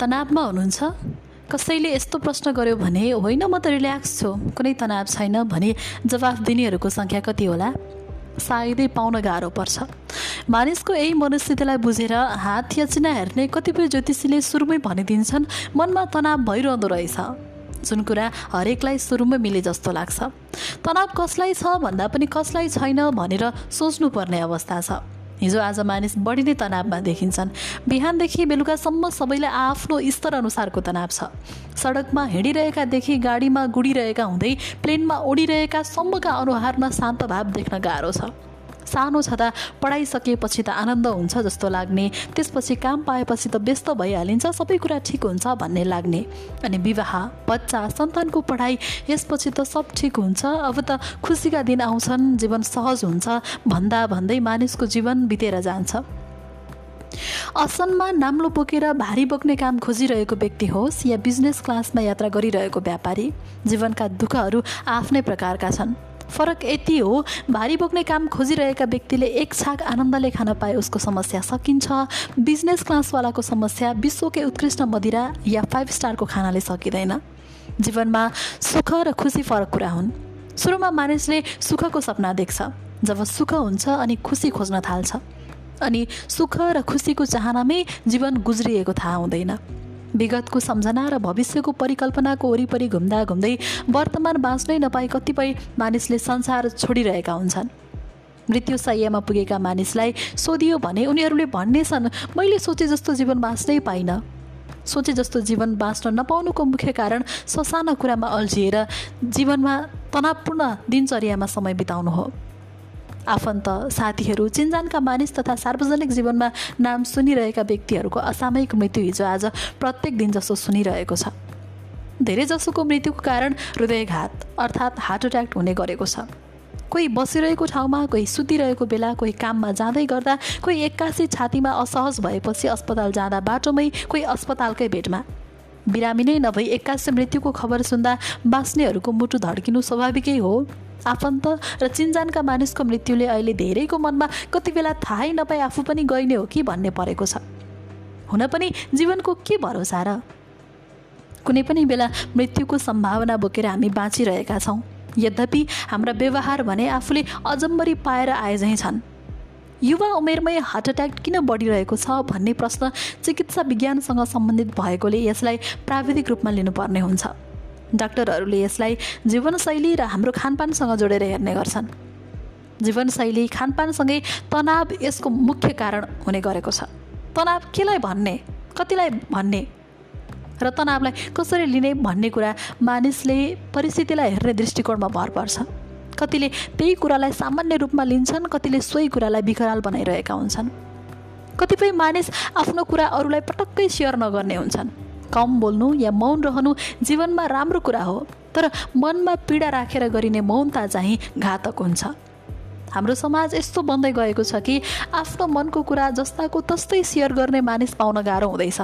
तनावमा हुनुहुन्छ? कसैले यस्तो प्रश्न गर्यो भने होइन म त रिल्याक्स छु। कुनै तनाव छैन भने जवाफ दिनेहरूको सङ्ख्या कति होला? सायदै पाउन गाह्रो पर्छ। मानिसको यही मनस्थितिलाई बुझेर हात या चिना हेर्ने कतिपय ज्योतिषीले सुरुमै भनिदिन्छन् मनमा तनाव भइरहँदो रहेछ जुन कुरा हरेकलाई सुरुमै मिले जस्तो लाग्छ। तनाव कसलाई छ भन्दा पनि कसलाई छैन भनेर सोच्नुपर्ने अवस्था छ। हिजो आज मानिस बढी नै तनावमा देखिन्छन्। बिहानदेखि बेलुकासम्म सबैलाई आफ्नो स्तर अनुसारको तनाव छ। सडकमा हिँडिरहेकादेखि गाडीमा गुडिरहेका हुँदै प्लेनमा उडिरहेका सम्मका अनुहारमा शान्त भाव देख्न गाह्रो छ। सानो छँदा पढाइसकेपछि त आनन्द हुन्छ जस्तो लाग्ने। त्यसपछि काम पाएपछि त व्यस्त भइहालिन्छ सबै कुरा ठिक हुन्छ भन्ने लाग्ने। अनि विवाह बच्चा सन्तानको पढाइ यसपछि त सब ठिक हुन्छ। अब त खुसीका दिन आउँछन् जीवन सहज हुन्छ भन्दा भन्दै मानिसको जीवन बितेर जान्छ। असनमा नाम्लो बोकेर भारी बोक्ने काम खोजिरहेको व्यक्ति होस् या बिजनेस क्लासमा यात्रा गरिरहेको व्यापारी जीवनका दुःखहरू आफ्नै प्रकारका छन्। फरक यति हो भारी बोक्ने काम खोजिरहेका व्यक्तिले एक छाक आनन्दले खान पाए उसको समस्या सकिन्छ। बिजनेस क्लासवालाको समस्या विश्वकै उत्कृष्ट मदिरा या फाइभ स्टारको खानाले सकिँदैन। जीवनमा सुख र खुसी फरक कुरा हुन्। सुरुमा मानिसले सुखको सपना देख्छ। जब सुख हुन्छ अनि खुसी खोज्न थाल्छ। अनि सुख र खुसीको चाहनामै जीवन गुज्रिएको थाहा हुँदैन। विगतको सम्झना र भविष्यको परिकल्पनाको वरिपरि घुम्दा घुम्दै वर्तमान बाँच्नै नपाई कतिपय मानिसले संसार छोडिरहेका हुन्छन्। मृत्यु सयमा पुगेका मानिसलाई सोधियो भने उनीहरूले भन्नेछन् मैले सोचे जस्तो जीवन बाँच्नै पाइनँ। सोचे जस्तो जीवन बाँच्न नपाउनुको मुख्य कारण ससाना कुरामा अल्झिएर जीवनमा तनावपूर्ण दिनचर्यामा समय बिताउनु हो। आफन्त साथीहरू चिन्जानका मानिस तथा सार्वजनिक जीवनमा नाम सुनिरहेका व्यक्तिहरूको असामयिक मृत्यु हिजो आज प्रत्येक दिन जसो सुनिरहेको छ। धेरैजसोको मृत्युको कारण हृदयघात अर्थात् हार्ट एट्याक हुने गरेको छ। कोही बसिरहेको ठाउँमा कोही सुतिरहेको बेला कोही काममा जाँदै गर्दा कोही एक्कासी छातीमा असहज भएपछि अस्पताल जाँदा बाटोमै कोही अस्पतालकै भेटमा बिरामी नै नभई एक्कासी मृत्युको खबर सुन्दा बाँच्नेहरूको मुटु धड्किनु स्वाभाविकै हो। आफन्त र चिन्जानका मानिसको मृत्युले अहिले धेरैको मनमा कति बेला थाहै नपाई आफू पनि गइने हो कि भन्ने परेको छ। हुन पनि जीवनको के भरोसा र? कुनै पनि बेला मृत्युको सम्भावना बोकेर हामी बाँचिरहेका छौँ। यद्यपि हाम्रा व्यवहार भने आफूले अजम्बरी पाएर आए झैँ छन्। युवा उमेरमै हार्ट एट्याक किन बढिरहेको छ भन्ने प्रश्न चिकित्सा विज्ञानसँग सम्बन्धित भएकोले यसलाई प्राविधिक रूपमा लिनुपर्ने हुन्छ। डाक्टरहरूले यसलाई जीवनशैली र हाम्रो खानपानसँग जोडेर हेर्ने गर्छन्। जीवनशैली खानपानसँगै तनाव यसको मुख्य कारण हुने गरेको छ। तनाव केलाई भन्ने? कतिलाई भन्ने? र तनावलाई कसरी लिने भन्ने कुरा मानिसले परिस्थितिलाई हेर्ने दृष्टिकोणमा भर पर्छ। कतिले त्यही कुरालाई सामान्य रूपमा लिन्छन् कतिले सोही कुरालाई विकराल बनाइरहेका हुन्छन्। कतिपय मानिस आफ्नो कुरा अरूलाई पटक्कै सेयर नगर्ने हुन्छन्। कम बोल्नु या मौन रहनु जीवनमा राम्रो कुरा हो तर मनमा पीडा राखेर गरिने मौनता चाहिँ घातक हुन्छ। हाम्रो समाज यस्तो बन्दै गएको छ कि आफ्नो मनको कुरा जस्ताको तस्तै सेयर गर्ने मानिस पाउन गाह्रो हुँदैछ।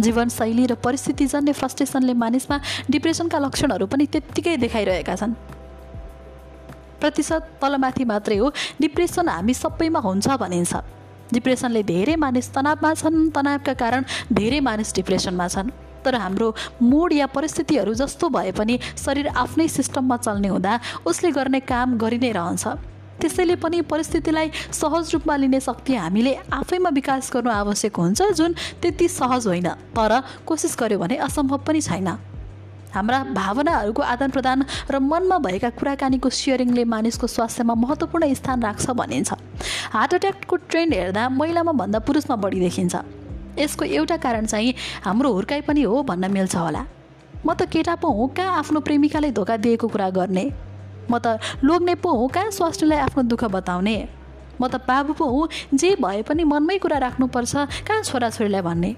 जीवनशैली र परिस्थितिजन्य फ्रस्ट्रेसनले मानिसमा डिप्रेसनका लक्षणहरू पनि त्यत्तिकै देखाइरहेका छन्। प्रतिशत तलमाथि मात्रै हो डिप्रेसन हामी सबैमा हुन्छ भनिन्छ। डिप्रेसनले धेरै मानिस तनावमा छन्। तनावका कारण धेरै मानिस डिप्रेसनमा छन्। तर हाम्रो मुड या परिस्थितिहरू जस्तो भए पनि शरीर आफ्नै सिस्टममा चल्ने हुँदा उसले गर्ने काम गरि नै रहन्छ। त्यसैले पनि परिस्थितिलाई सहज रूपमा लिने शक्ति हामीले आफैमा विकास गर्नु आवश्यक हुन्छ जुन त्यति सहज होइन। तर कोसिस गर्यो भने असम्भव पनि छैन। हाम्रा भावनाहरूको आदान प्रदान र मनमा भएका कुराकानीको सेयरिङले मानिसको स्वास्थ्यमा महत्त्वपूर्ण स्थान राख्छ भनिन्छ। हार्ट एट्याकको ट्रेन्ड हेर्दा महिलामा भन्दा पुरुषमा बढी देखिन्छ। यसको एउटा कारण चाहिँ हाम्रो हुर्काइ पनि हो भन्न मिल्छ होला। म त केटा पो हुँ कहाँ आफ्नो प्रेमिकालाई धोका दिएको कुरा गर्ने? म त लोग्ने पो हुँ कहाँ स्वास्थ्यलाई आफ्नो दुःख बताउने? म त बाबु पो हुँ जे भए पनि मनमै कुरा राख्नुपर्छ कहाँ छोराछोरीलाई भन्ने?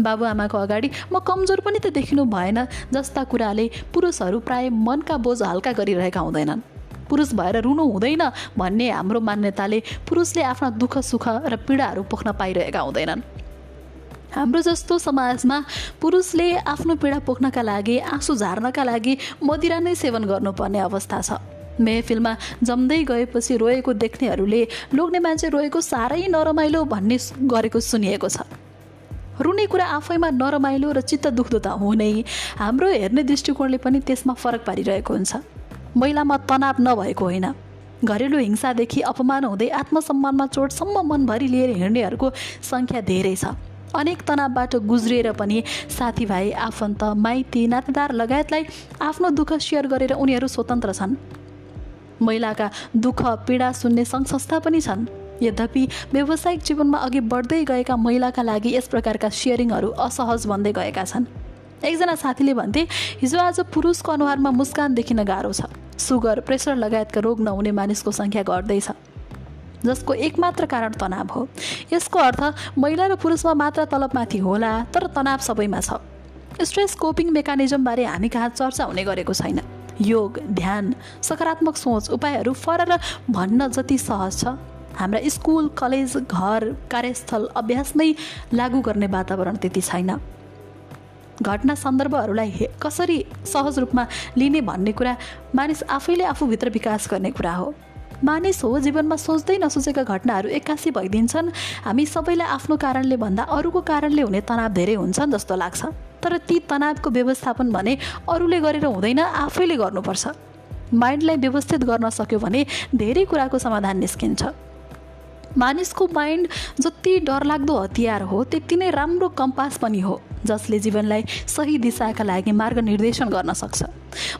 बाबुआमाको अगाडि म कमजोर पनि त देखिनु भएन जस्ता कुराले पुरुषहरू प्राय मनका बोझ हल्का गरिरहेका हुँदैनन्। पुरुष भएर रुनु हुँदैन भन्ने हाम्रो मान्यताले पुरुषले आफ्ना दुःख सुख र पीडाहरू पोख्न पाइरहेका हुँदैनन्। हाम्रो जस्तो समाजमा पुरुषले आफ्नो पीडा पोख्नका लागि आँसु झार्नका लागि मदिरा नै सेवन गर्नुपर्ने अवस्था छ। मेहफिलमा जम्दै गएपछि रोएको देख्नेहरूले लोग्ने मान्छे रोएको साह्रै नरमाइलो भन्ने गरेको सुनिएको छ। रुने कुरा आफैमा नरमाइलो र चित्त दुख्दो त हो नै हाम्रो हेर्ने दृष्टिकोणले पनि त्यसमा फरक पारिरहेको हुन्छ। महिलामा तनाव नभएको होइन। घरेलु हिंसादेखि अपमान हुँदै आत्मसम्मानमा चोटसम्म मनभरि लिएर हिँड्नेहरूको सङ्ख्या धेरै छ। अनेक तनावबाट गुज्रिएर पनि साथीभाइ आफन्त माइती नातेदार लगायतलाई आफ्नो दुःख सेयर गरेर उनीहरू स्वतन्त्र छन्। महिलाका दुःख पीडा सुन्ने सङ्घ संस्था पनि छन्। यद्यपि व्यावसायिक जीवनमा अघि बढ्दै गएका महिलाका लागि यस प्रकारका सेयरिङहरू असहज बन्दै गएका छन्। एकजना साथीले भन्थे हिजो आज पुरुषको अनुहारमा मुस्कान देखिन गाह्रो छ। सुगर प्रेसर लगायतका रोग नहुने मानिसको सङ्ख्या घट्दैछ। जसको एकमात्र कारण तनाव हो। यसको अर्थ महिला र पुरुषमा मात्र तलबमाथि होला तर तनाव सबैमा छ। स्ट्रेस कोपिङ मेकानिजमबारे हामी कहाँ चर्चा हुने गरेको छैन। योग ध्यान सकारात्मक सोच उपायहरू फर भन्न जति सहज छ। हाम्रा स्कुल कलेज घर कार्यस्थल अभ्यासमै लागू गर्ने वातावरण त्यति छैन। घटना सन्दर्भहरूलाई कसरी सहज रूपमा लिने भन्ने कुरा मानिस आफैले आफूभित्र विकास गर्ने कुरा हो। मानिस हो जीवनमा सोच्दै नसोचेका घटनाहरू एक्कासी भइदिन्छन्। हामी सबैलाई आफ्नो कारणले भन्दा अरूको कारणले हुने तनाव धेरै हुन्छन् जस्तो लाग्छ। तर ती तनावको व्यवस्थापन भने अरूले गरेर हुँदैन आफैले गर्नुपर्छ। माइन्डलाई व्यवस्थित गर्न सक्यो भने धेरै कुराको समाधान निस्किन्छ। मानिसको माइन्ड जति डरलाग्दो हतियार हो त्यति नै राम्रो कम्पास पनि हो। जसले जीवनलाई सही दिशाका लागि मार्ग निर्देशन गर्न सक्छ।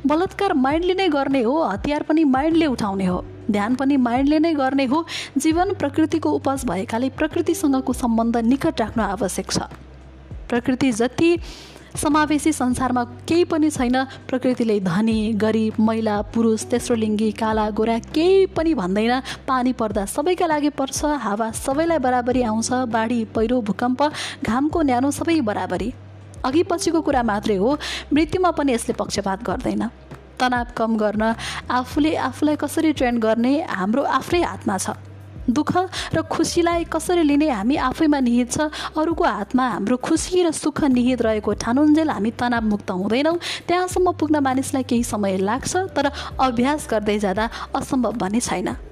बलात्कार माइन्डले नै गर्ने हो हतियार पनि माइन्डले उठाउने हो। ध्यान पनि माइन्डले नै गर्ने हो। जीवन प्रकृतिको उपज भएकाले प्रकृतिसँगको सम्बन्ध निकट राख्न आवश्यक छ। प्रकृति जति समावेशी संसारमा केही पनि छैन प्रकृतिले धनी गरिब महिला पुरुष तेस्रो लिङ्गी काला गोरा केही पनि भन्दैन। पानी पर्दा सबैका लागि पर्छ हावा सबैलाई बराबरी आउँछ बाढी पहिरो भूकम्प घामको न्यानो सबै बराबरी। अघि पछिको कुरा मात्रै हो मृत्युमा पनि यसले पक्षपात गर्दैन। तनाव कम गर्न आफूले आफूलाई कसरी ट्रेन गर्ने हाम्रो आफ्नै हातमा छ। दुःख र खुसीलाई कसरी लिने हामी आफैमा निहित छ? अरूको हातमा हाम्रो खुसी र सुख निहित रहेको ठानुन्जेल हामी तनावमुक्त हुँदैनौँ। त्यहाँसम्म पुग्न मानिसलाई केही समय लाग्छ तर अभ्यास गर्दै जाँदा असम्भव भने छैन।